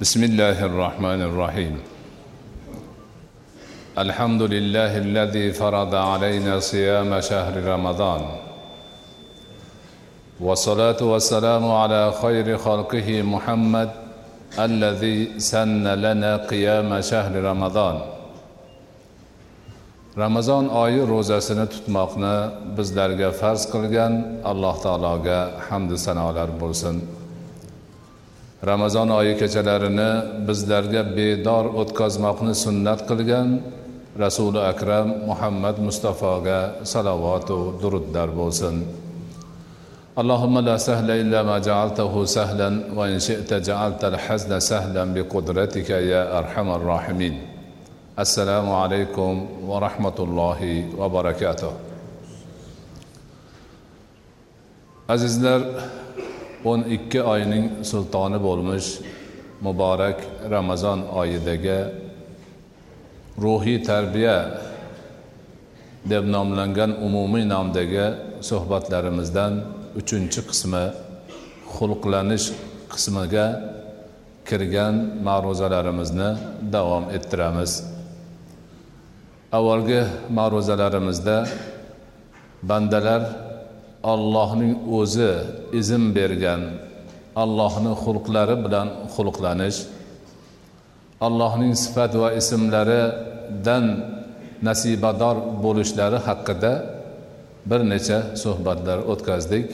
بسم الله الرحمن الرحيم الحمد لله الذي فرض علينا صيام شهر رمضان والصلاة والسلام على خير خلقه محمد الذي سن لنا قيام شهر رمضان ramazon oyi ro'zasini tutmoqni bizlarga farz qilgan alloh taologa hamdu sanolar bo'lsin. ramazon oyi kechalarini bizlarga bedor o'tkazmoqni sunnat qilgan rasuli akram muhammad mustafoga salovatu durudlar bo'lsin اللهم لا سهل إلا ما جعلته سهلا وإن شئت جعلت الحزن سهلا بقدرتك يا أرحم الراحمين السلام عليكم ورحمة الله وبركاته azizlar o'n ikki oyning sultoni bo'lmish muborak ramazon oyidagi ruhiy tarbiya deb nomlangan umumiy nomdagi suhbatlarimizdan uchinchi qismi xulqlanish qismiga kirgan ma'ruzalarimizni davom ettiramiz. Avvalgi ma'ruzalarimizda bandalar allohning o'zi izn bergan allohni xulqlari bilan xulqlanish allohning sifat va ismlaridan nasibador bo'lishlari haqida bir necha suhbatlar o'tkazdik.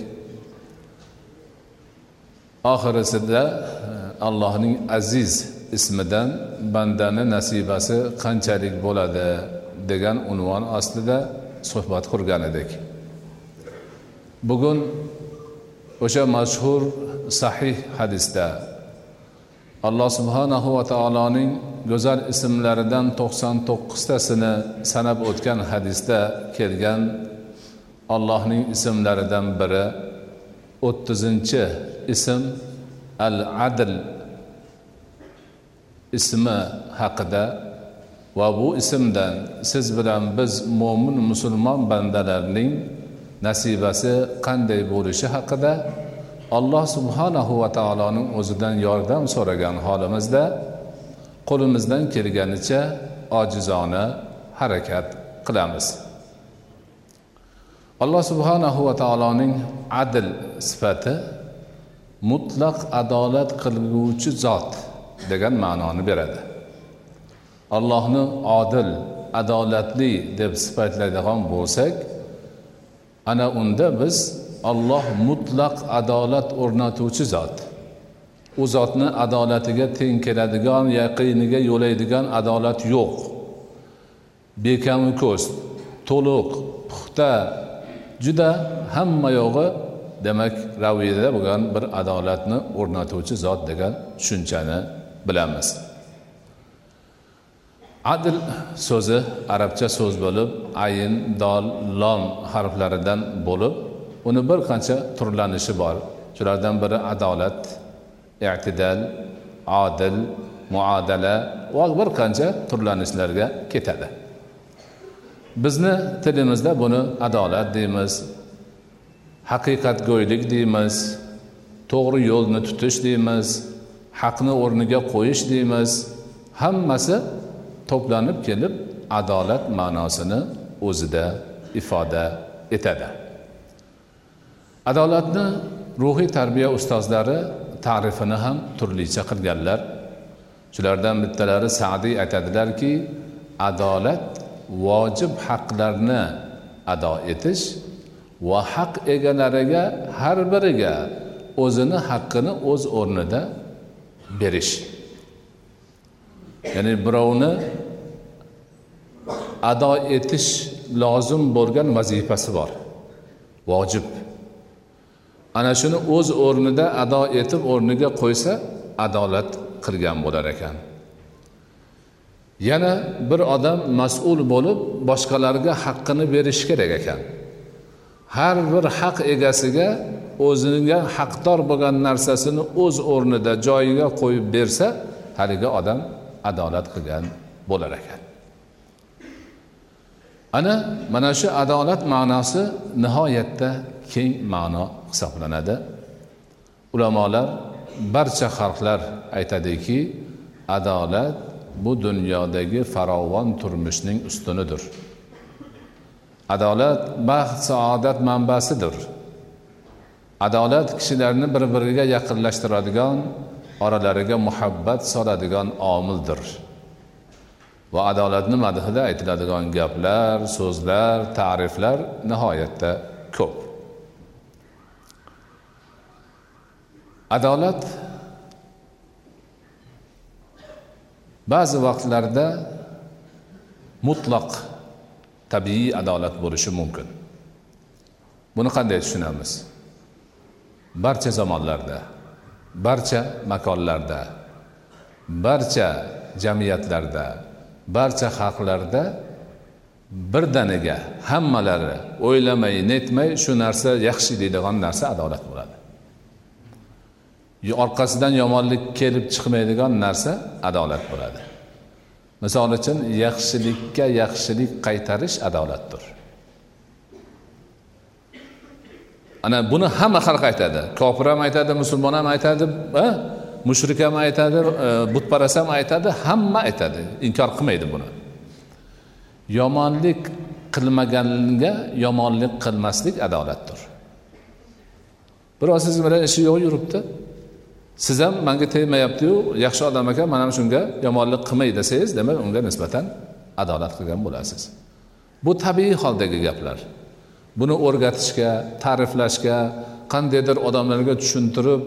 Oxirisida e, allohning aziz ismidan bandani nasibasi qanchalik bo'ladi degan unvon ostida suhbat qurgan edik. Bugun o'sha mashhur sahih hadisda alloh subhanahu va taoloning go'zal ismlaridan to'qson to'qqiztasini sanab o'tgan hadisda kelgan allohning ismlaridan biri o'ttizinchi ism al adl ismi haqida va bu ismdan siz bilan biz mo'min musulmon bandalarning nasibasi qanday bo'lishi haqida alloh subhanahu va taoloning o'zidan yordam so'ragan holimizda qo'limizdan kelganicha ojizona harakat qilamiz. Alloh subhanahu va taoloning adl sifati mutlaq adolat qilguvchi zot degan ma'noni beradi. Allohni odil adolatli deb sifatlaydigan bo'lsak ana unda biz olloh mutlaq adolat o'rnatuvchi zot. U zotni adolatiga teng keladigan yaqiniga yo'laydigan adolat yo'q. Bekamu ko'z to'liq puxta juda hamma yog'i demak raviyda bo'lgan bir adolatni o'rnatuvchi zot degan tushunchani bilamiz. Adl so'zi arabcha so'z bo'lib ayin dol lom harflaridan bo'lib uni bir qancha turlanishi bor. Shulardan biri adolat i'tidal odil muodala va bir qancha turlanishlarga ketadi. Bizni tilimizda buni adolat deymiz haqiqatgo'ylik deymiz to'g'ri yo'lni tutish deymiz haqni o'rniga qo'yish deymiz. Hammasi to'planib kelib adolat ma'nosini o'zida ifoda etadi. Adolatni ruhiy tarbiya ustozlari ta'rifini ham turlicha qilganlar. Shulardan bittalari sadiy aytadilarki adolat vojib haqlarni ado etish va haq egalariga har biriga o'zini haqqini o'z o'rnida berish. Ya'ni birovni ado etish lozim bo'lgan vazifasi bor. Vojib. Ana shuni o'z o'rnida ado etib o'rniga qo'ysa adolat qilgan bo'lar ekan. Yana bir odam mas'ul bo'lib boshqalarga haqqini berishi kerak ekan. Har bir haq egasiga o'ziga haqdor bo'lgan narsasini o'z o'rnida joyiga qo'yib bersa haligi odam adolat qilgan bo'lar ekan. Ana mana shu adolat ma'nosi nihoyatda keng ma'no hisoblanadi. Ulamolar barcha xalqlar aytadiki adolat bu dunyodagi farovon turmushning ustunidir. Adolat baxt saodat manbasidir. Adolat kishilarni bir biriga yaqinlashtiradigan oralariga muhabbat soladigan omildir. Va adolatni madhida aytiladigan gaplar so'zlar ta'riflar nihoyatda ko'p. Adolat ba'zi vaqtlarda mutlaq tabiiy adolat bo'lishi mumkin. Buni qanday tushunamiz? Barcha zamonlarda barcha makonlarda barcha jamiyatlarda barcha xalqlarda birdaniga hammalari o'ylamay netmay shu narsa yaxshi deydigan narsa adolat bo'ladi. Orqasidan yomonlik kelib chiqmaydigan narsa adolat bo'ladi. Misol uchun yaxshilikka yaxshilik qaytarish adolatdir. Ana buni hamma xalq aytadi. Kofir ham aytadi musulmon ham aytadi mushrik ham aytadi e, butparast ham aytadi hamma aytadi. Inkor qilmaydi buni. Yomonlik qilmaganga yomonlik qilmaslik adolatdir. Birov siz bilan ishi yo'q yuribdi. Siz ham manga tegmayaptiyu yaxshi odam ekan man ham shunga yomonlik qilmay desangiz demak unga nisbatan adolat qilgan bo'lasiz. Bu tabiiy holdagi gaplar. Buni o'rgatishga ta'riflashga qandaydir odamlarga tushuntirib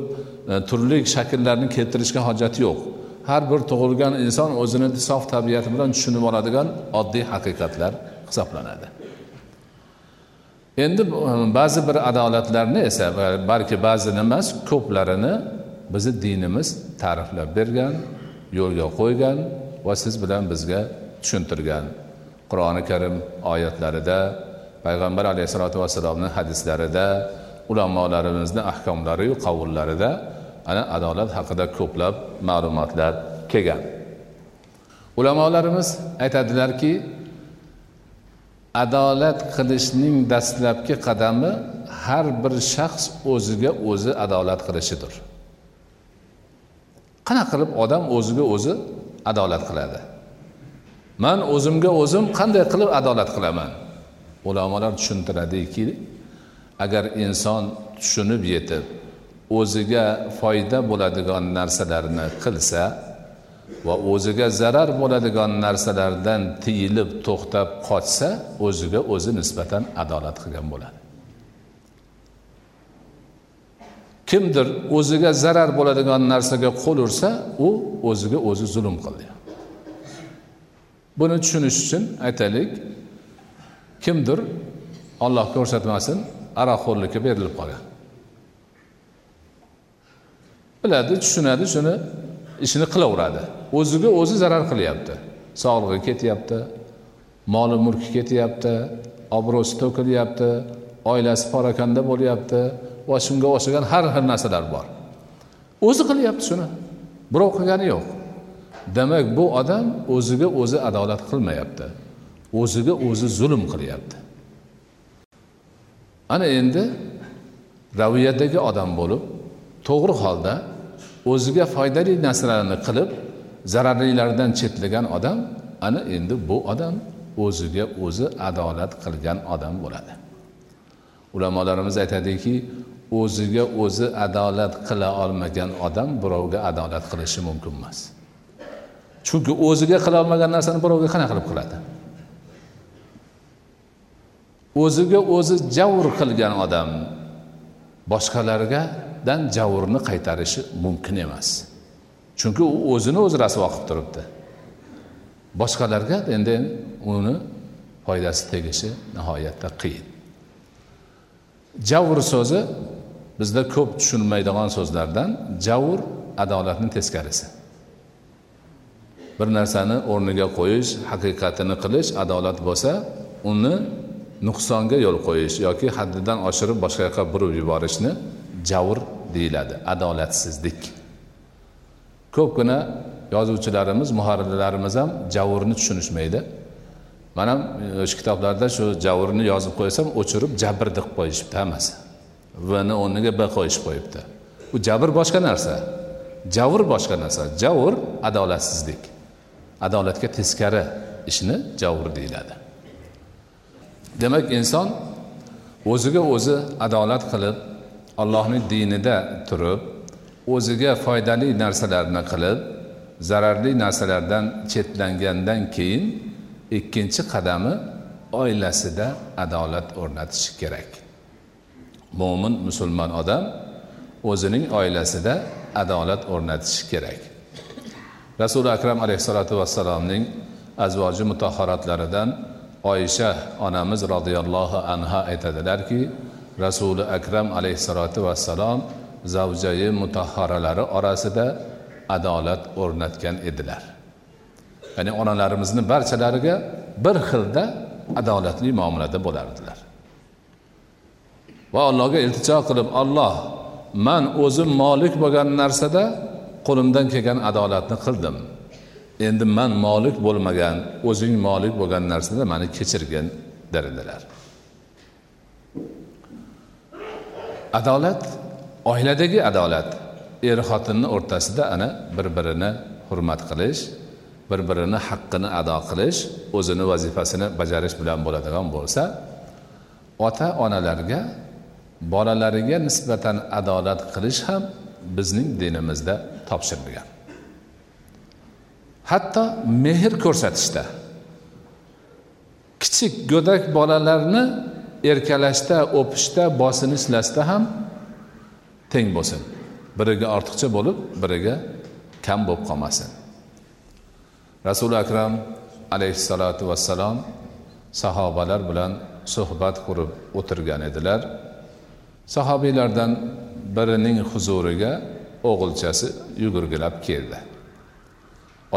e, turli shakllarni keltirishga hojat yo'q. Har bir tug'ilgan inson o'zini sof tabiati bilan tushunib oladigan oddiy haqiqatlar hisoblanadi. Endi e, ba'zi bir adolatlarni esa e, balki ba'zini emas ko'plarini bizni dinimiz ta'riflab bergan yo'lga qo'ygan va siz bilan bizga tushuntirgan. Qur'oni karim oyatlarida payg'ambar alayhissalotu vassalomni hadislarida ulamolarimizni ahkomlariyu qovullarida ana adolat haqida ko'plab ma'lumotlar kelgan. Ulamolarimiz aytadilarki adolat qilishning dastlabki qadami har bir shaxs o'ziga o'zi adolat qilishidir. Qanaqa qilib odam o'ziga o'zi adolat qiladi? Man o'zimga o'zim qanday qilib adolat qilaman? Ulamolar tushuntiradiki agar inson tushunib yetib o'ziga foyda bo'ladigan narsalarni qilsa va o'ziga zarar bo'ladigan narsalardan tiyilib to'xtab qochsa o'ziga o'zi nisbatan adolat qilgan bo'ladi. Kimdir o'ziga zarar bo'ladigan narsaga qo'l ursa u o'ziga o'zi zulm qildi. Buni tushunish uchun aytaylik kimdir olloh ko'rsatmasin aroqxo'rlikka berilib qolgan. Biladi tushunadi shuni ishini qilaveradi. O'ziga o'zi zarar qilyapti. Sog'lig'i ketyapti moli mulki ketyapti obro'si to'kilyapti oilasi parokanda bo'lyapti va shunga o'xshagan har xil narsalar bor. O'zi qilyapti shuni. Birov qilgani yo'q. Demak bu odam o'ziga o'zi adolat qilmayapti. O'ziga o'zi zulm qilyapti. Ana endi raviyadagi odam bo'lib to'g'ri holda o'ziga foydali narsalarni qilib zararlilardan chetlagan odam ana endi bu odam o'ziga o'zi adolat qilgan odam bo'ladi. Ulamolarimiz aytadiki o'ziga o'zi adolat qila olmagan odam birovga adolat qilishi mumkin emas. Chunki o'ziga qila olmagan narsani birovga qanaqa qilib qiladi? O'ziga o'zi javr qilgan odam boshqalargadan javrni qaytarishi mumkin emas. Chunki u o'zini o'zi rasvo qilib turibdi. Boshqalarga endi uni foydasi tegishi nihoyatda qiyin. Javr so'zi bizda ko'p tushunmaydigan so'zlardan javr adolatni teskarisi. Bir narsani o'rniga qo'yish haqiqatini qilish adolat bo'lsa uni nuqsonga yo'l qo'yish yoki haddidan oshirib boshqa yoqqa burib yuborishni javr deyiladi adolatsizlik. Ko'pgina yozuvchilarimiz muharrirlarimiz ham javrni tushunishmaydi. Man ham e, o'sha kitoblarda shu javrni yozib qo'ysam o'chirib jabr deb qo'yishibdi hammasi. Vni o'rniga b qo'yishib qo'yibdi. Bu jabr boshqa narsa javr boshqa narsa. Javr adolatsizlik. Adolatga teskari ishni javr deyiladi. Demak inson o'ziga o'zi adolat qilib allohning dinida turib o'ziga foydali narsalarni qilib zararli narsalardan chetlangandan keyin ikkinchi qadami oilasida adolat o'rnatishi kerak. Mo'min musulmon odam o'zining oilasida adolat o'rnatishi kerak. Rasuli akram alayhissalotu vassalomning azvoji mutahoratlaridan oysha onamiz roziyallohu anha aytadilarki rasuli akram alayhissalotu vassalom zavjayi mutahharalari orasida adolat o'rnatgan edilar. Ya'ni onalarimizni barchalariga bir xilda adolatli muomalada bo'lardilar. Va allohga iltijo qilib olloh man o'zim molik bo'lgan narsada qo'limdan kelgan adolatni qildim. Endi man molik bo'lmagan o'zing molik bo'lgan narsada mani kechirgin derdilar adolat oiladagi adolat. Er xotinni o'rtasida ana bir birini hurmat qilish bir birini haqqini ado qilish o'zini vazifasini bajarish bilan bo'ladigan bo'lsa ota onalarga bolalariga nisbatan adolat qilish ham bizning dinimizda topshirilgan. Hatto mehr ko'rsatishda. Kichik go'dak bolalarni erkalashda o'pishda bosinishlasda ham teng bo'lsin. Biriga ortiqcha bo'lib biriga kam bo'lib qolmasin. Rasuli akram alayhissalotu vassalom sahobalar bilan suhbat qurib o'tirgan edilar. Sahobiylardan birining huzuriga o'g'ilchasi yugurgilab keldi.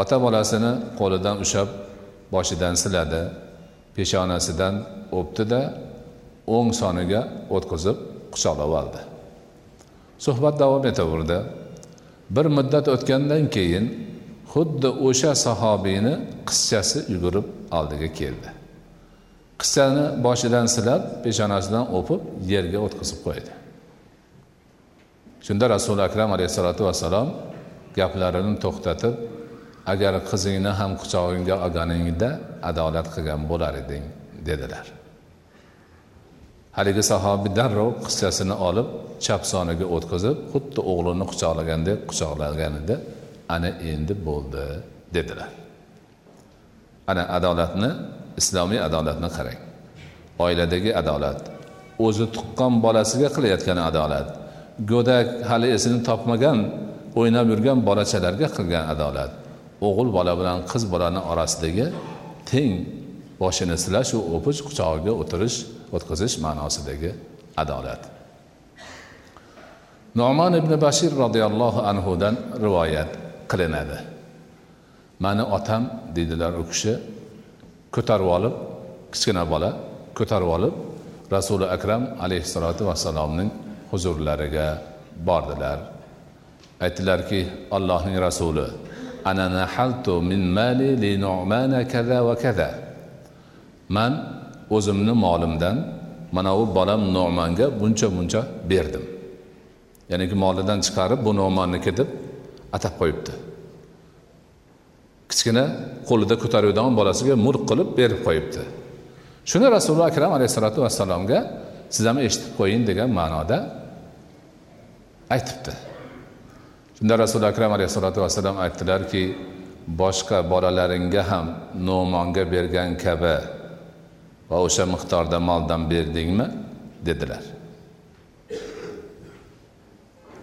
Ota bolasini qo'lidan ushlab boshidan siladi peshonasidan o'pdida o'ng soniga o'tkazib quchoqlab oldi. Suhbat davom etaverdi. Bir muddat o'tgandan keyin xuddi o'sha sahobiyni qizchasi yugurib oldiga keldi. Qizchani boshidan silab peshonasidan o'pib yerga o'tkazib qo'ydi. Shunda rasuli akram alayhissalotu vassalom gaplarini to'xtatib agar qizingni ham quchog'ingga olganingda adolat qilgan bo'lar eding dedilar. Haligi sahobiy darrov qizchasini olib chap soniga o'tkazib xuddi o'g'lini quchoqlagandek quchoqlaganida ana endi bo'ldi dedilar. Ana adolatni islomiy adolatni qarang. Oiladagi adolat o'zi tuqqan bolasiga qilayotgan adolat go'dak hali esini topmagan o'ynab yurgan bolachalarga qilgan adolat o'g'il bola bilan qiz bolani orasidagi teng boshini silash u o'pish quchog'iga o'tirish o'tkazish ma'nosidagi adolat. Nomon ibn bashir roziyallohu anhudan rivoyat qilinadi. Mani otam deydilar u kishi ko'tarib olib kichkina bola ko'tarib olib rasuli akram alayhissalotu vassalomning huzurlariga bordilar. Aytdilarki allohning rasuli ana nahaltu min mali li nu'mana kaza va kaza man o'zimni molimdan mana bu bolam nomanga buncha buncha berdim. Ya'ni molidan chiqarib bu no'monniki deb atab qo'yibdi. Kichkina qo'lida ko'taradigan bolasiga mulk qilib berib qo'yibdi. Shuni rasululloh akram alayhissalotu vassalomga siz ham eshitib qo'ying degan ma'noda aytibdi. Shunda rasuli akram alayhissalotu vassalam aytdilarki boshqa bolalaringga ham no'monga bergan kabi va o'sha miqdorda moldan berdingmi? dedilar.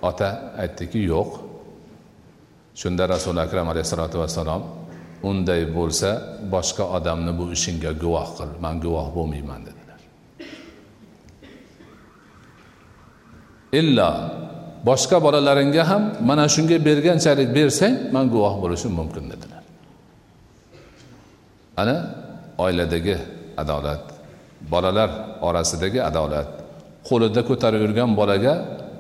Ota aytdiki yo'q. Shunda rasuli akram alayhissalotu vassalom unday bo'lsa boshqa odamni bu ishingga guvoh qil man guvoh bo'lmayman dedilar. Illo boshqa bolalaringga ham mana shunga berganchalik bersang man guvoh bo'lishim mumkin dedilar. Ana oiladagi adolat bolalar orasidagi adolat qo'lida ko'tarib yurgan bolaga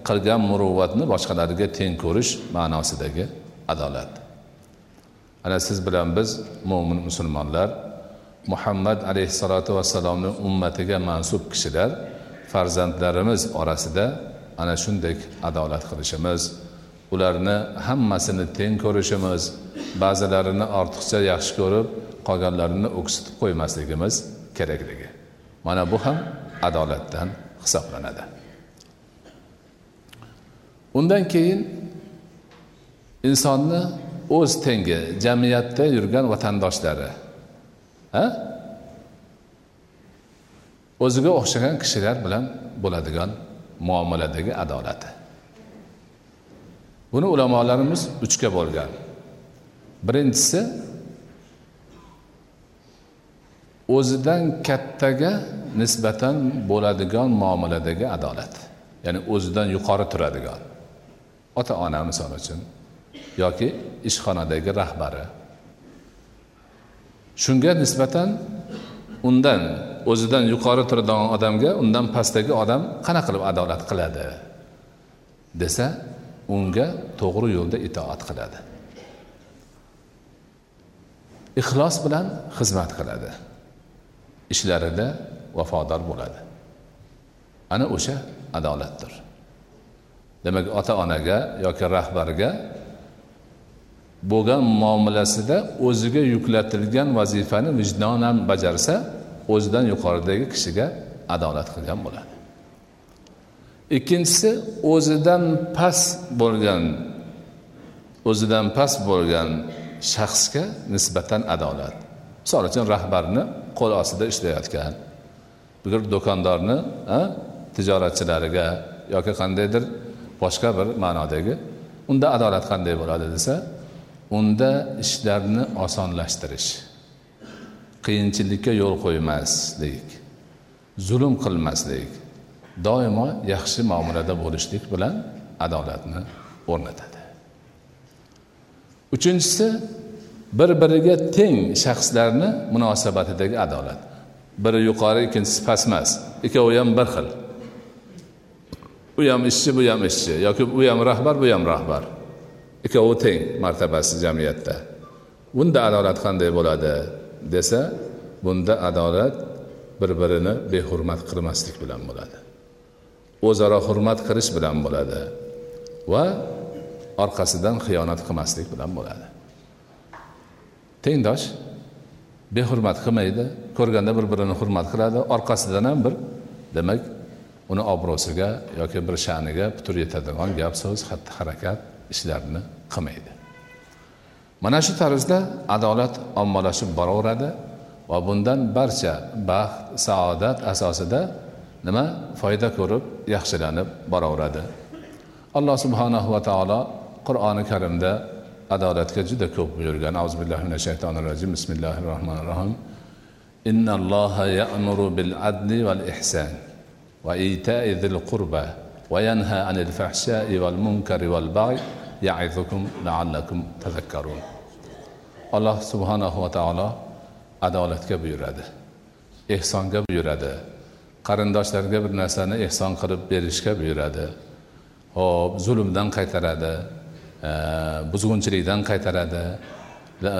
qilgan muruvvatni boshqalarga teng ko'rish ma'nosidagi adolat. Ana siz bilan biz mo'min musulmonlar muhammad alayhissalotu vassalomni ummatiga mansub kishilar farzandlarimiz orasida ana shunday adolat qilishimiz ularni hammasini teng ko'rishimiz ba'zilarini ortiqcha yaxshi ko'rib qolganlarini o'ksitib qo'ymasligimiz kerakligi. Mana bu ham adolatdan hisoblanadi. Undan keyin insonni o'z tengi jamiyatda yurgan vatandoshlari ha? O'ziga o'xshagan kishilar bilan bo'ladigan muomaladagi adolati. Buni ulamolarimiz uchga bo'lgan. Birinchisi o'zidan kattaga nisbatan bo'ladigan muomaladagi adolat. Ya'ni o'zidan yuqori turadigan. Ota ona misol uchun yoki ishxonadagi rahbari. Shunga nisbatan undan o'zidan yuqori turadigan odamga undan pastdagi odam qanaqa qilib adolat qiladi desa unga to'g'ri yo'lda itoat qiladi. Ixlos bilan xizmat qiladi. Ishlarida vafodor bo'ladi. Ana o'sha adolatdir. Demak ota onaga yoki rahbarga bo'lgan muomalasida o'ziga yuklatilgan vazifani vijdonan bajarsa o'zidan yuqoridagi kishiga adolat qilgan bo'ladi. Ikkinchisi o'zidan past bo'lgan o'zidan past bo'lgan shaxsga nisbatan adolat. Misol uchun rahbarni qo'l ostida ishlayotgan bir do'kondorni tijoratchilariga yoki qandaydir boshqa bir ma'nodagi unda adolat qanday bo'ladi? desa unda ishlarni osonlashtirish. Qiyinchilikka yo'l qo'ymaslik zulm qilmaslik doimo yaxshi muomalada bo'lishlik bilan adolatni o'rnatadi. Uchinchisi bir biriga teng shaxslarni munosabatidagi adolat. Biri yuqori ikkinchisi past emas ikkovi ham bir xil. U ham ishchi bu ham ishchi. Yoki u ham rahbar bu ham rahbar. Ikkovi teng martabasi jamiyatda. Bunda adolat qanday bo'ladi? Desa bunda adolat bir birini behurmat qilmaslik bilan bo'ladi. O'zaro hurmat qilish bilan bo'ladi va orqasidan xiyonat qilmaslik bilan bo'ladi. Tengdosh behurmat qilmaydi ko'rganda bir birini hurmat qiladi orqasidan ham bir demak uni obro'siga yoki bir sha'niga putur yetadigan gap so'z xatti harakat ishlarni qilmaydi. Mana shu tarzda adolat ommalashib boraveradi va bundan barcha baxt saodat asosida nima? Foyda ko'rib yaxshilanib boraveradi. Alloh subhanahu va taolo qur'oni karimda adolatga juda ko'p buyurgan. Auzubillahi minash shaytonir rojim bismillahi rohmanir rohim innalloha ya'muru bil adli val ihson va ita'i zil qurba va yanha anil fahsha'i val munkari ya'izukum la'allakum tazakkarun alloh subhanahu va taolo adolatga buyuradi. Ehsonga buyuradi. Qarindoshlarga bir narsani ehson qilib berishga buyuradi. Ho'p zulmdan qaytaradi e, buzg'unchilikdan qaytaradi e,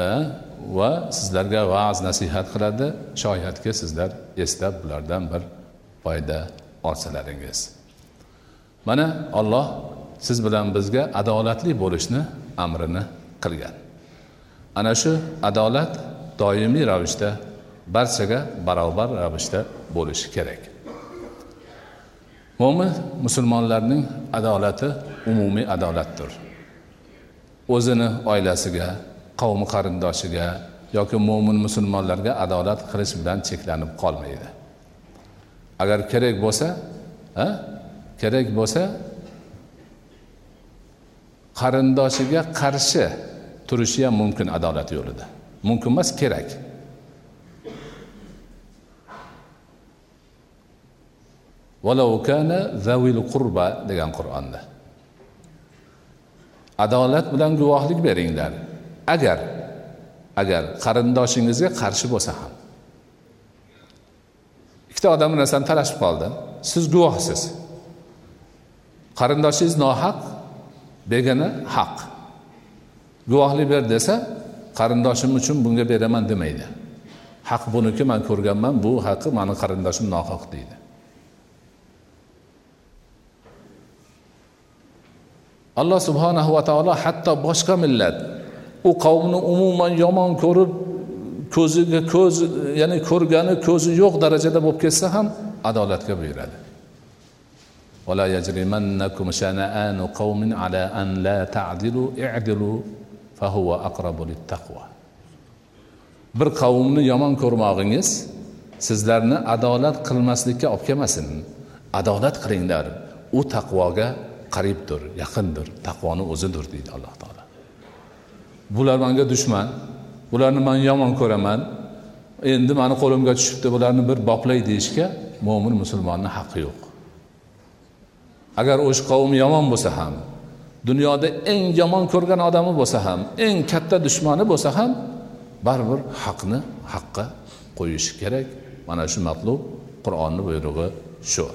va sizlarga va'z nasihat qiladi. Shoyatki sizlar eslab bulardan bir foyda olsalaringiz. Mana olloh siz bilan bizga adolatli bo'lishni amrini qilgan. Ana shu adolat doimiy ravishda barchaga barobar ravishda bo'lishi kerak. Mo'min musulmonlarning adolati umumiy adolatdir. O'zini oilasiga qavmi qarindoshiga yoki mo'min musulmonlarga adolat qilish bilan cheklanib qolmaydi. Agar kerak bo'lsa kerak bo'lsa qarindoshiga qarshi turishi ham mumkin adolat yo'lida. Mumkin emas kerak. Zavil qurba degan qur'onda. Adolat bilan guvohlik beringlar. Agar agar qarindoshingizga qarshi bo'lsa ham. Ikkita odam bir narsani talashib qoldi. Siz guvohsiz. Qarindoshingiz nohaq degani haq. Guvohlik ber desa qarindoshim uchun bunga beraman demaydi. Haq buniki man ko'rganman bu haqqi mani qarindoshim nohaq deydi. Alloh subhanahu va taolo hatto boshqa millat u qavmni umuman yomon ko'rib ko'ziga ko'z ya'ni ko'rgani ko'zi yo'q darajada bo'lib ketsa ham adolatga buyuradi. ولا يجرمنكم شنآن قوم على أن لا تعدلوا اعدلوا فهو أقرب للتقوى bir qavmni yomon ko'rmog'ingiz sizlarni adolat qilmaslikka olib kelmasin adolat qilinglar u taqvoga qaribdir yaqindir taqvoni o'zidir deydi alloh taolo bular manga dushman bularni man yomon ko'raman endi mani qo'limga tushibdi bularni bir boplay deyishga mo'min musulmonni haqqi yo'q Agar o'sha qavm yomon bo'lsa ham dunyoda eng yomon ko'rgan odami bo'lsa ham eng katta dushmani bo'lsa ham baribir haqni haqqa qo'yishi kerak. Mana shu matlub qur'onni buyrug'i shu.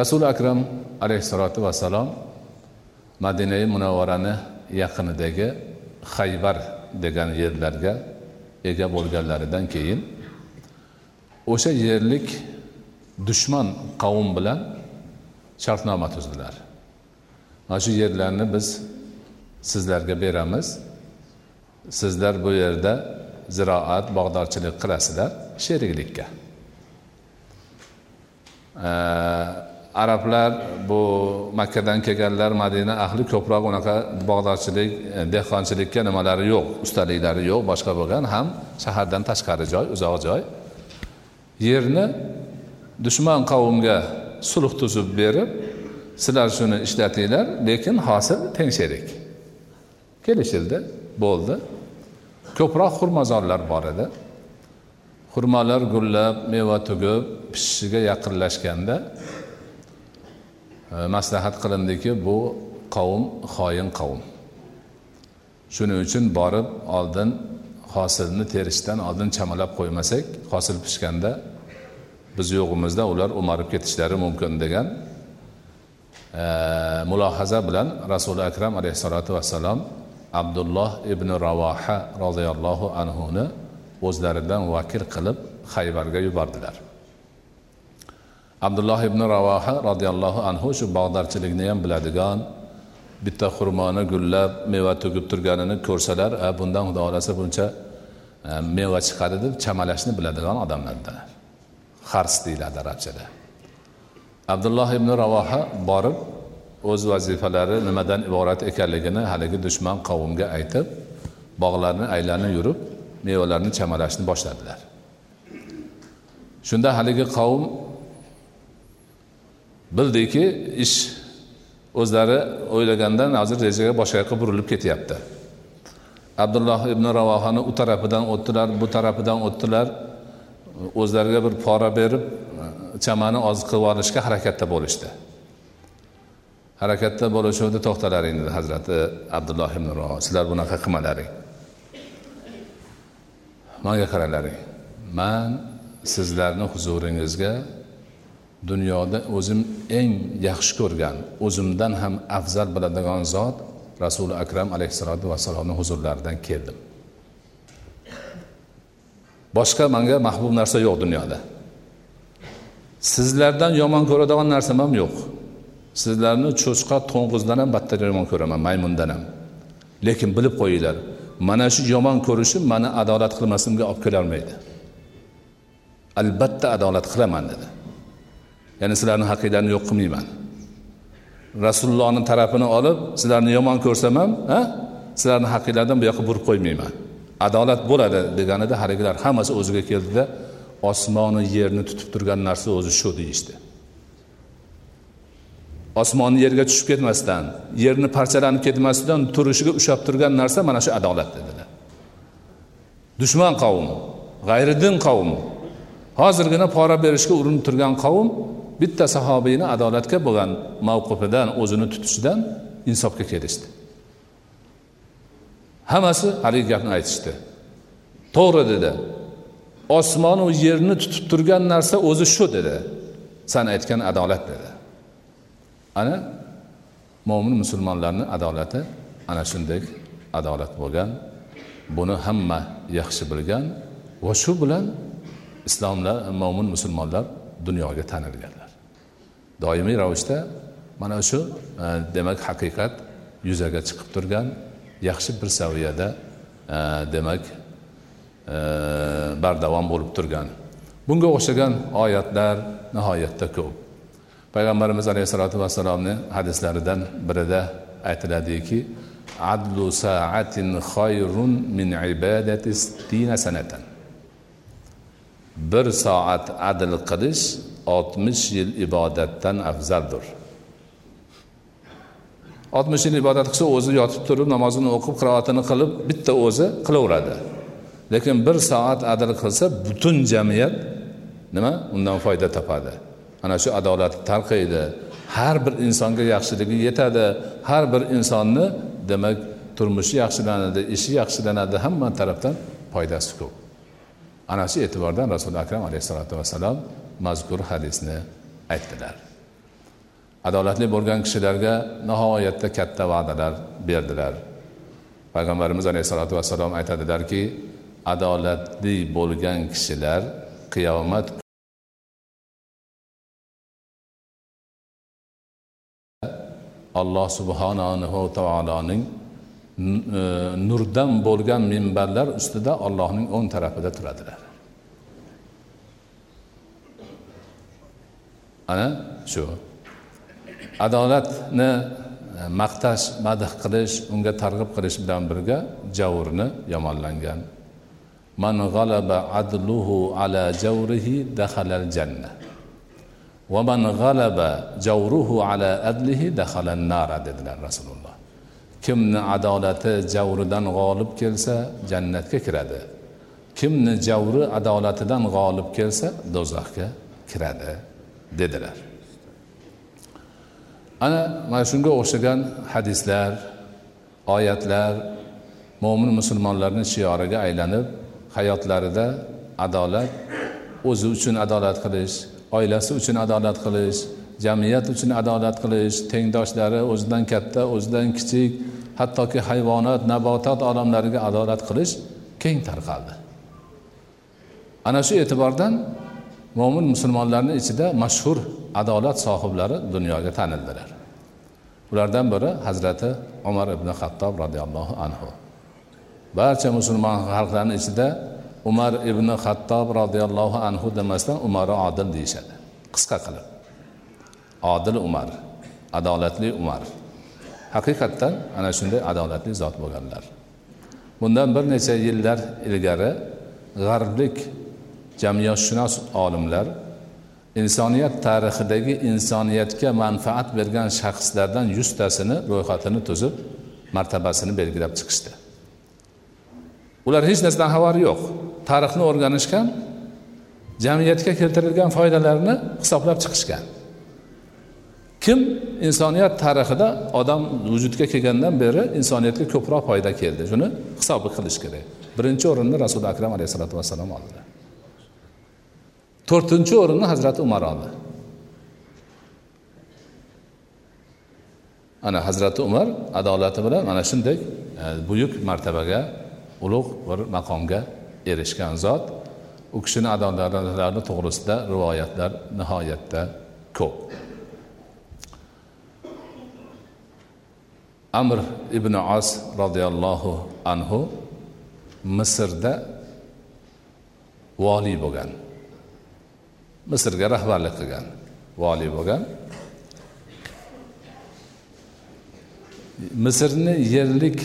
Rasuli akram alayhissalotu vassalom madinai munavvarani yaqinidagi haybar degan yerlarga ega bo'lganlaridan keyin o'sha yerlik dushman qavm bilan shartnoma tuzdilar. Mana shu yerlarni biz sizlarga beramiz. Sizlar bu yerda ziroat bog'dorchilik qilasizlar sheriklikka arablar bu makkadan kelganlar madina ahli ko'proq unaqa bog'dorchilik e, dehqonchilikka nimalari yo'q ustaliklari yo'q boshqa bo'lgan ham shahardan tashqari joy uzoq joy. Yerni dushman qavmga sulh tuzib berib sizlar shuni ishlatinglar lekin hosil teng sherik kelishildi bo'ldi. Ko'proq xurmozorlar bor edi. Xurmolar gullab meva tugib pishishiga yaqinlashganda e, maslahat qilindiki bu qavm xoin qavm. Shuning uchun borib oldin hosilni terishdan oldin chamalab qo'ymasak hosil pishganda biz yo'g'imizda ular o'marib ketishlari mumkin degan e, mulohaza bilan rasuli akram alayhissalotu vassalom abdulloh ibn ravoha roziyallohu anhuni o'zlaridan vakil qilib haybarga yubordilar. Abdulloh ibn ravoha roziyallohu anhu shu bog'darchilikni ham biladigan bitta xurmoni gullab meva to'kib turganini ko'rsalar bundan xudo xohlasa buncha e, meva chiqadi deb chamalashni biladigan odamlardan. Hars deyiladi arabchada. Abdulloh ibn ravoha borib o'z vazifalari nimadan iborat ekanligini haligi dushman qavmga aytib bog'larni aylanib yurib mevalarni chamalashni boshladilar. Shunda haligi qavm bildiki ish o'zlari o'ylagandan hozir rejaga boshqa yoqqa burilib ketyapti. Abdulloh ibn ravohani u tarafidan o'tdilar bu tarafidan o'tdilar. O'zlariga bir pora berib chamani oz qilib olishga harakatda bo'lishdi. Harakatda bo'lishuvdi to'xtalaring dedi hazrati abdulloh ibn ro sizlar bunaqa qilmalaring. Manga qaralaring. Man sizlarni huzuringizga dunyoda o'zim eng yaxshi ko'rgan o'zimdan ham afzal biladigan zot rasuli akram alayhissalotu vassalomni huzurlaridan keldim. Boshqa manga mahbub narsa yo'q dunyoda. Sizlardan yomon ko'radigan narsam ham yo'q. Sizlarni cho'chqa to'ng'izdan ham battar yomon ko'raman maymundan ham. Lekin bilib qo'yinglar mana shu yomon ko'rishim mani adolat qilmasimga olib kelolmaydi albatta adolat qilaman dedi. Ya'ni sizlarni haqinglarni yo'q qilmayman. Rasulullohni tarafini olib sizlarni yomon ko'rsam ham sizlarni haqinglardan bu yoqqa burib qo'ymayman. Adolat bo'ladi deganida haligilar hammasi o'ziga keldida osmonu yerni tutib turgan narsa o'zi shu deyishdi. Osmonni yerga tushib ketmasdan yerni parchalanib ketmasdan turishiga ushlab turgan narsa mana shu adolat dedilar. Dushman qavm g'ayridin qavm hozirgina pora berishga urinib turgan qavm bitta sahobiyni adolatga bo'lgan mavqifidan o'zini tutishidan insofga kelishdi. Hammasi haligi gapni aytishdi. To'g'ri dedi. Osmonu yerni tutib turgan narsa o'zi shu dedi. San aytgan adolat dedi. Ana mo'min musulmonlarni adolati ana shunday adolat bo'lgan. Buni hamma yaxshi bilgan va shu bilan islomlar mo'min musulmonlar dunyoga tanilganlar. Doimiy ravishda mana shu e, demak haqiqat yuzaga chiqib turgan yaxshi bir saviyada e, demak e, bardavom bo'lib turgan. Bunga o'xshagan oyatlar nihoyatda ko'p. Payg'ambarimiz alayhissalotu vassalomni hadislaridan birida aytiladiki adlu saatin xoyrun min ibadati sittina sanatan. Bir soat adl qilish oltmish yil ibodatdan afzaldir. Oltmish yil ibodat qilsa o'zi yotib turib namozini o'qib qiroatini qilib bitta o'zi qilaveradi. Lekin bir soat adl qilsa butun jamiyat nima? Undan foyda topadi. Ana shu adolat tarqaydi har bir insonga yaxshiligi yetadi. Har bir insonni demak turmushi yaxshilanadi ishi yaxshilanadi hamma tarafdan foydasi ko'p. Ana shu e'tibordan rasuli akram alayhissalotu vassalom mazkur hadisni aytdilar. Adolatli bo'lgan kishilarga nihoyatda katta va'dalar berdilar. Payg'ambarimiz alayhissalotu vassalom aytadilarki adolatli bo'lgan kishilar qiyomat alloh subhanahu taoloning e, nurdan bo'lgan minbarlar ustida ollohning o'ng tarafida turadilar. Ana shu. Adolatni e, maqtash madh qilish unga targ'ib qilish bilan birga javrni yomonlangan. Man g'alaba adluhu ala javrihi dahalal janna. Va man g'alaba javruhu ala adlihi dahalan nara dedilar rasululloh. Kimni adolati javridan g'olib kelsa jannatga kiradi. Kimni javri adolatidan g'olib kelsa do'zaxga kiradi dedilar. Ana mana shunga o'xshagan hadislar oyatlar mo'min musulmonlarni shioriga aylanib hayotlarida adolat o'zi uchun adolat qilish oilasi uchun adolat qilish jamiyat uchun adolat qilish tengdoshlari o'zidan katta o'zidan kichik hattoki hayvonot nabotot olamlariga adolat qilish keng tarqaldi. Ana shu e'tibordan mo'min musulmonlarni ichida mashhur adolat sohiblari dunyoga tanildilar. Ulardan biri hazrati umar ibn xattob roziyallohu anhu. Barcha musulmon xalqlarni ichida umar ibn xattob roziyallohu anhu demasdan umari odil deyishadi. Qisqa qilib. Odil umar adolatli umar. Haqiqatdan ana shunday adolatli zot bo'lganlar. Bundan bir necha yillar ilgari g'arblik jamiyatshunos olimlar insoniyat tarixidagi insoniyatga manfaat bergan shaxslardan yuztasini ro'yxatini tuzib martabasini belgilab chiqishdi. Ular hech narsadan xabari yo'q. Tarixni o'rganishgan jamiyatga keltirilgan foydalarni hisoblab chiqishgan. Kim insoniyat tarixida odam vujudga kelgandan beri insoniyatga ko'proq foyda keldi? Shuni hisobi qilish kerak. Birinchi o'rinni rasuli akram alayhissalotu vassalom oldilar to'rtinchi o'rinni hazrati umar oldi. Ana hazrati umar adolati bilan mana shunday e, buyuk martabaga ulug' bir maqomga erishgan zot. U kishini adolatlari to'g'risida rivoyatlar nihoyatda ko'p. Amr ibn os roziyallohu anhu misrda voliy bo'lgan. Misrga rahbarlik qilgan voliy bo'lgan. Misrni yerlik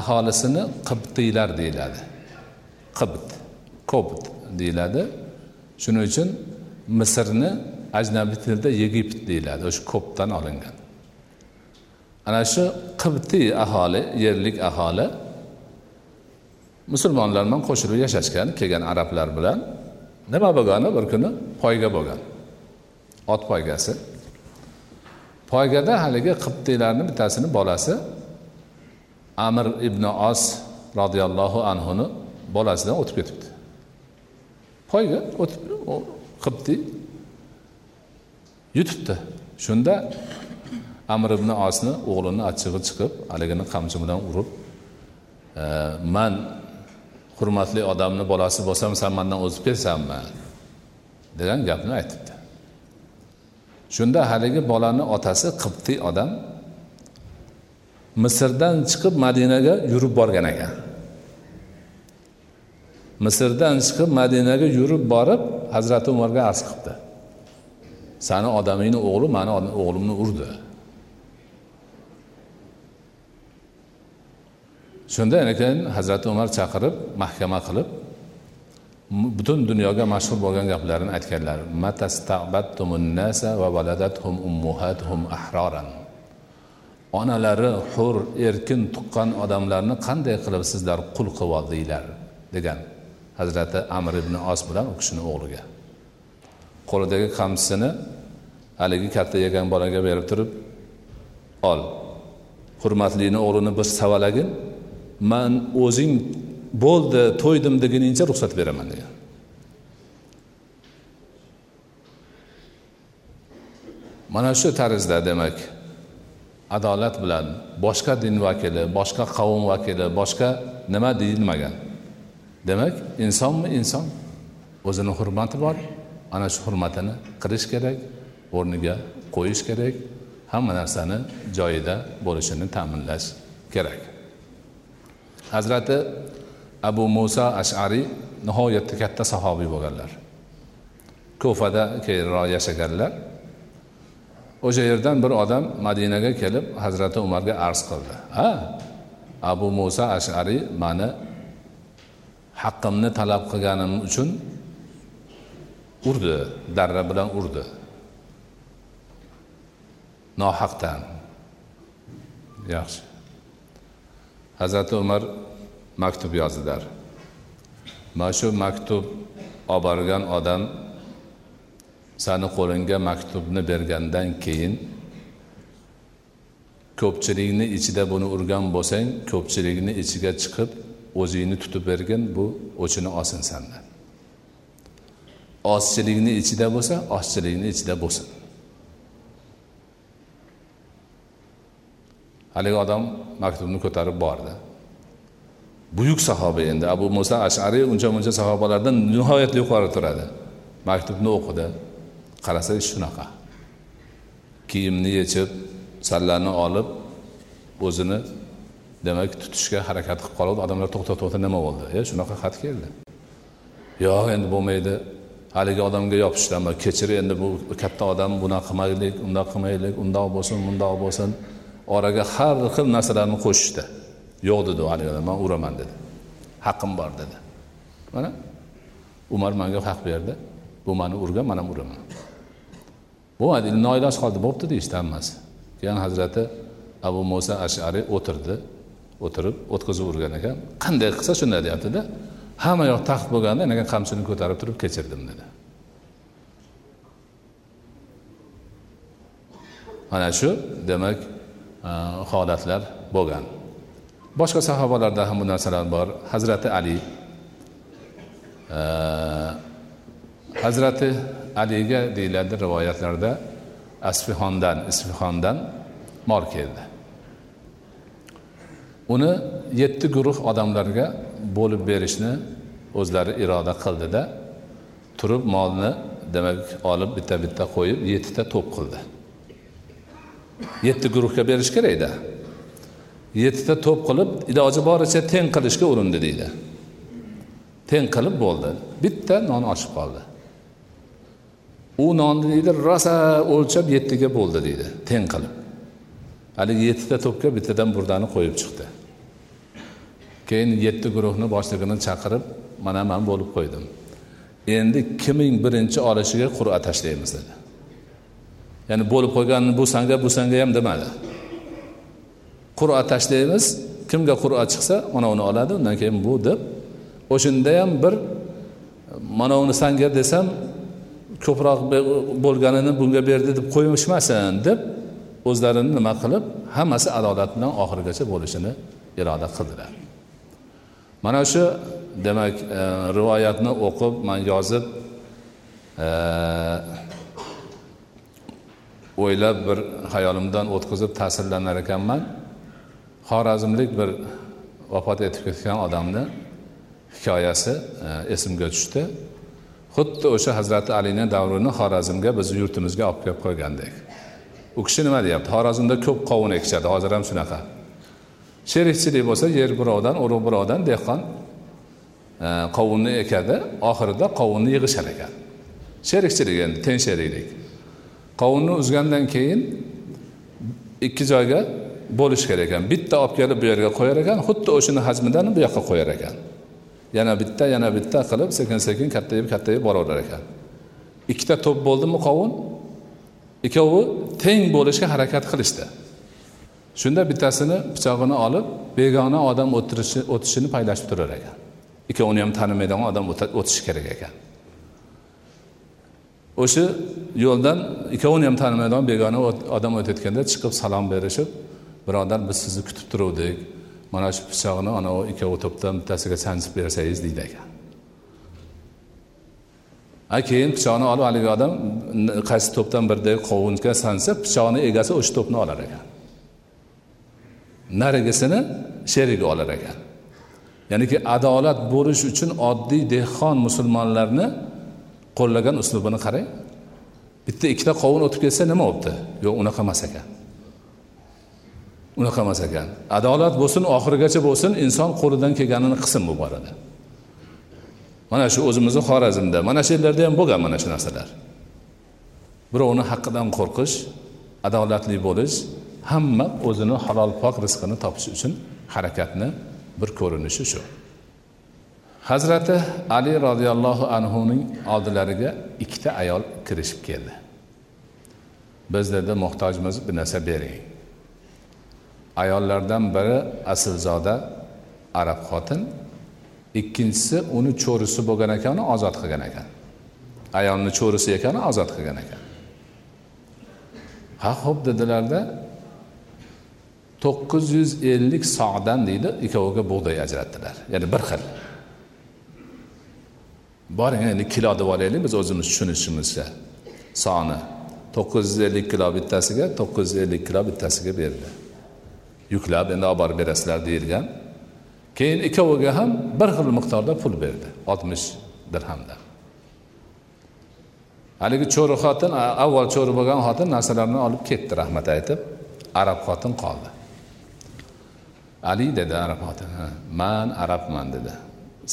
aholisini qibtiylar deyiladi. Qibt kobt deyiladi. Shuning uchun misrni ajnabiy tilda yegipt deyiladi o'sha kopdan olingan. Ana shu qibtiy aholi yerlik aholi musulmonlar bilan qo'shilib yashashgan kelgan arablar bilan nima bo'lgani? Bir kuni poyga bo'lgan. Ot poygasi. Poygada haligi qibtiylarni bittasini bolasi amir ibn os roziyallohu anhuni bolasidan o'tib ketibdi. Poyga o'tib qibtiy yutibdi. Shunda amir ibn osni o'g'lini achchig'i chiqib haligini qamchi bilan urib e, man hurmatli odamni bolasi bo'lsam san mandan o'zib ketsanmi degan gapni aytibdi. Shunda haligi bolani otasi qibtiy odam misrdan chiqib madinaga yurib borgan ekan. Misrdan chiqib madinaga yurib borib hazrati umarga arz qilibdi sani odamingni o'g'li mani o'g'limni urdi. Shunda keyin hazrati umar chaqirib mahkama qilib butun dunyoga mashhur bo'lgan gaplarini aytganlar. Onalari hur erkin tuqqan odamlarni qanday qilib sizlar qul qilib oldinglar degan hazrati amr ibn os bilan u kishini o'g'liga. Qo'lidagi qamchisini haligi katta yegan bolaga berib turib ol hurmatlini o'g'lini bir savalagin man o'zing bo'ldi to'ydim deguningcha ruxsat beraman degan. Mana shu tarzda demak adolat bilan boshqa din vakili boshqa qavm vakili boshqa nima deyilmagan. Demak insonmi inson? O'zini hurmati bor. Ana shu hurmatini qilish kerak o'rniga qo'yish kerak. Hamma narsani joyida bo'lishini ta'minlash kerak. Hazrati abu muso ashariy nihoyatda katta sahobiy bo'lganlar. Kufada keyinroq yashaganlar o'sha yerdan bir odam madinaga kelib hazrati umarga arz qildi. Ha abu muso ashariy mani haqqimni talab qilganim uchun urdi darra bilan urdi. Nohaqdan. Yaxshi. Hazrati umar maktub yozdilar. Mana shu maktub olib borgan odam sani qo'lingga maktubni bergandan keyin ko'pchilikni ichida buni urgan bo'lsang ko'pchilikni ichiga chiqib o'zingni tutib bergin bu o'chini olsin sandan ozchilikni ichida bo'lsa ozchilikni ichida bo'lsin. Haligi odam maktubni ko'tarib bordi. Buyuk sahoba endi abu muso ashariy uncha muncha sahobalardan nihoyatda yuqori turadi. Maktubni o'qidi qarasangiz shunaqa. Kiyimni yechib sallani olib o'zini demak tutishga harakat qilib qoladi odamlar to'xta to'xta nima bo'ldi? E shunaqa xat keldi. Yo'q endi bo'lmaydi. Haligi odamga yopishishdan kechir endi bu katta odam bunaqa qilmaylik undoq qilmaylik undoq bo'lsin bundoq bo'lsin. Oraga har xil narsalarni qo'shishdi. Yo'q dedi haligi man uraman dedi. Haqqim bor dedi. Mana umar manga haq berdi. Bu mani urgan man ham uraman bo'lmadi noiloj qoldi bo'pti deyishdi hammasi. Keyin hazrati abu muso ashariy o'tirdi o'tirib o'tkazib urgan ekan. Qanday qilsa shunday deyaptida. Hamma yoq taxt bo'lganda anaqa qamchini ko'tarib turib kechirdim dedi. Mana shu demak holatlar bo'lgan. Boshqa sahobalarda ham bu narsalar bor. Hazrati ali. Hazrati aliga deyiladi rivoyatlarda asfihondan isfihondan mol keldi. Uni yetti guruh odamlarga bo'lib berishni o'zlari iroda qildida turib molni demak olib bitta bitta qo'yib yettita to'p qildi yetti guruhga berish kerakda yettita to'p qilib iloji boricha teng qilishga urindi deydi. Teng qilib bo'ldi. Bitta non oshib qoldi. U nonni deydi rosa o'lchab yettiga bo'ldi deydi teng qilib. Haligi yettita to'pga bittadan burdani qo'yib chiqdi. Keyin yetti guruhni boshlig'ini chaqirib mana man bo'lib qo'ydim. Endi kiming birinchi olishiga qur'a tashlaymiz dedi. Ya'ni bo'lib qo'yganini bu sanga bu sanga ham demadi. Qur'a tashlaymiz. Kimga qur'a chiqsa mana uni oladi undan keyin bu deb. O'shanda ham bir mana uni sanga desam ko'proq bo'lganini bunga berdi deb qo'yishmasin deb o'zlarini nima qilib hammasi adolat bilan oxirigacha bo'lishini iroda qildilar. Mana shu demak e, rivoyatni o'qib man yozib e, o'ylab bir hayolimdan o'tkazib ta'sirlanar ekanman. Xorazmlik bir vafot etib ketgan odamni hikoyasi e, esimga tushdi. Xuddi o'sha hazrati alini davrini xorazmga bizni yurtimizga olib kelib qo'ygandek. U kishi nima deyapti? Xorazmda ko'p qovun ekishadi hozir ham shunaqa. Sherikchilik bo'lsa yer birovdan urug' birovdan dehqon e, qovunni ekadi oxirida qovunni yig'ishar ekan. Sherikchilik endi teng sheriklik qovunni uzgandan keyin ikki joyga bo'lish kerak ekan. Bitta olib kelib bu yerga qo'yar ekan xuddi o'shani hajmidan bu yoqqa qo'yar ekan. Yana bitta yana bitta qilib sekin sekin kattayib kattayib boraverar ekan. Ikkita to'p bo'ldimi qovun? Ikkovi teng bo'lishga harakat qilishdi. Shunda bittasini pichog'ini olib begona odam o'tirishi o'tishini paylashib turar ekan. Ikkovini ham tanimaydigan odam o'tishi kerak ekan. O'sha yo'ldan ikkovini ham tanimaydigan begona odam o'tayotganda chiqib salom berishib birodar biz sizni kutib turuvdik. Mana shu pichoqni anavi ikkovi to'pdan bittasiga sanchib bersangiz deydi ekan. A keyin pichoqni olib haligi odam qaysi to'pdan biridagi qovunga sansa pichoqni egasi o'sha to'pni olar ekan. Narigisini sherigi olar ekan. Ya'niki adolat bo'lish uchun oddiy dehqon musulmonlarni qo'llagan uslubini qarang. Bitta ikkita qovun o'tib ketsa nima bo'libdi yo'q unaqa emas ekan. Unaqa emas ekan. Adolat bo'lsin oxirigacha bo'lsin inson qo'lidan kelganini qilsin bu borada. Mana shu o'zimizni xorazmda mana shu yerlarda ham bo'lgan mana shu narsalar. Birovni haqqidan qo'rqish adolatli bo'lish hamma o'zini halol pok rizqini topish uchun harakatni bir ko'rinishi shu. Hazrati ali roziyallohu anhuning oldilariga ikkita ayol kirishib keldi. Biz dedi muhtojmiz bir narsa bering ayollardan biri aslzoda arab xotin ikkinchisi uni cho'risi bo'lgan ekan uni ozod qilgan ekan. Ayolni cho'risi ekan ozod qilgan ekan. Ha ho'p dedilarda to'qqiz yuz ellik sodan deydi ikkoviga bug'doy ajratdilar. Ya'ni bir xil. Boring endi kilo deb olaylik biz o'zimiz tushunishimizcha soni. to'qqiz yuz ellik kilo bittasiga to'qqiz yuz ellik kilo bittasiga berdi. Yuklab endi olib borib berasizlar deyilgan. Keyin ikkoviga ham bir xil miqdorda pul berdi oltmish dirhamda haligi cho'ri xotin avval cho'ri bo'lgan xotin narsalarni olib ketdi rahmat aytib. Arab xotin qoldi. Ali dedi arab xotin man arabman dedi.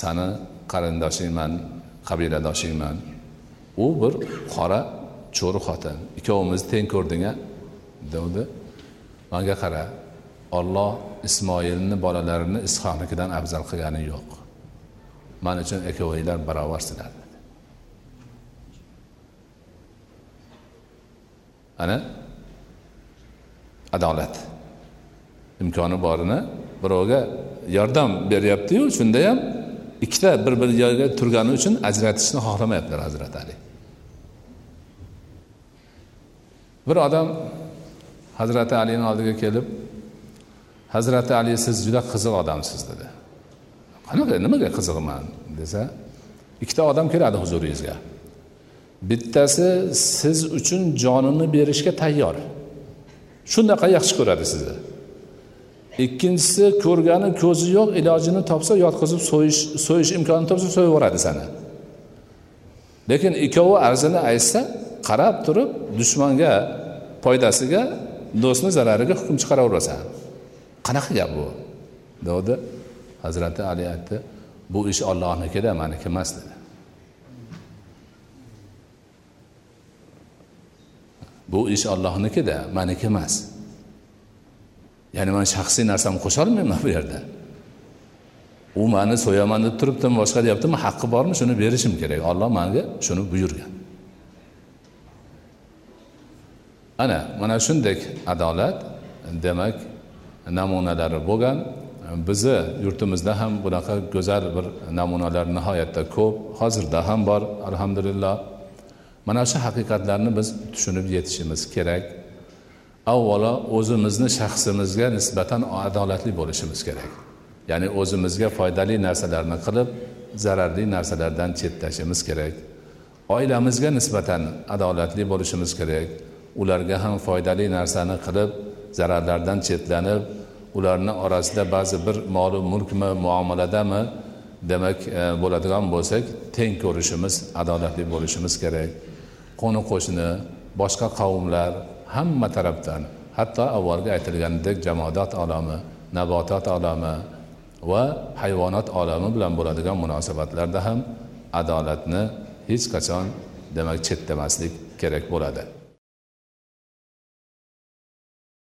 Sani qarindoshingman qabiladoshingman u bir qora cho'ri xotin. Ikkovimizni teng ko'rding a degdi manga qara olloh ismoilni bolalarini ishoqnikidan afzal qilgani yo'q. Man uchun ikkovinglar barobarsizlar ana. Adolat. Imkoni borini birovga yordam beryaptiyu shunda ham ikkita bir bir joyga turgani uchun ajratishni xohlamayaptilar hazrat ali. Bir odam hazrati alini oldiga kelib hazrati ali siz juda qiziq odamsiz dedi. Qanaqa nimaga qiziqman desa ikkita odam keladi huzuringizga. Bittasi siz uchun jonini berishga tayyor. Shunaqa yaxshi ko'radi sizni ikkinchisi ko'rgani ko'zi yo'q ilojini topsa yotqizib so'yish so'yish imkonini topsa so'yib yuboradi sani lekin ikkovi arzini aytsa qarab turib dushmanga foydasiga do'stni zarariga hukm chiqaraverasan. Qanaqa gap bu? Degdi hazrati ali aytdi bu ish ollohnikida maniki emas dedi. Bu ish ollohnikida maniki emas. Ya'ni man shaxsiy narsamni qo'sholmayman bu yerda. U mani so'yaman deb turibdi boshqa deyaptimi haqqi bormi shuni berishim kerak. Olloh manga shuni buyurgan. Ana mana shunday adolat demak namunalari bo'lgan. Bizni yurtimizda ham bunaqa go'zal bir namunalar nihoyatda ko'p hozirda ham bor alhamdulillah. Mana shu haqiqatlarni biz tushunib yetishimiz kerak. Avvalo o'zimizni shaxsimizga nisbatan adolatli bo'lishimiz kerak. Ya'ni o'zimizga foydali narsalarni qilib zararli narsalardan chetlashimiz kerak. Oilamizga nisbatan adolatli bo'lishimiz kerak. Ularga ham foydali narsani qilib zararlardan chetlanib ularni orasida ba'zi bir molu mulkmi muomaladami demak e, bo'ladigan bo'lsak teng ko'rishimiz adolatli bo'lishimiz kerak. Qo'ni qo'shni boshqa qavmlar hamma tarafdan hatto avvalgi aytilganidek jamodat olami nabotot olami va hayvonot olami bilan bo'ladigan munosabatlarda ham adolatni hech qachon demak chetlamaslik kerak bo'ladi.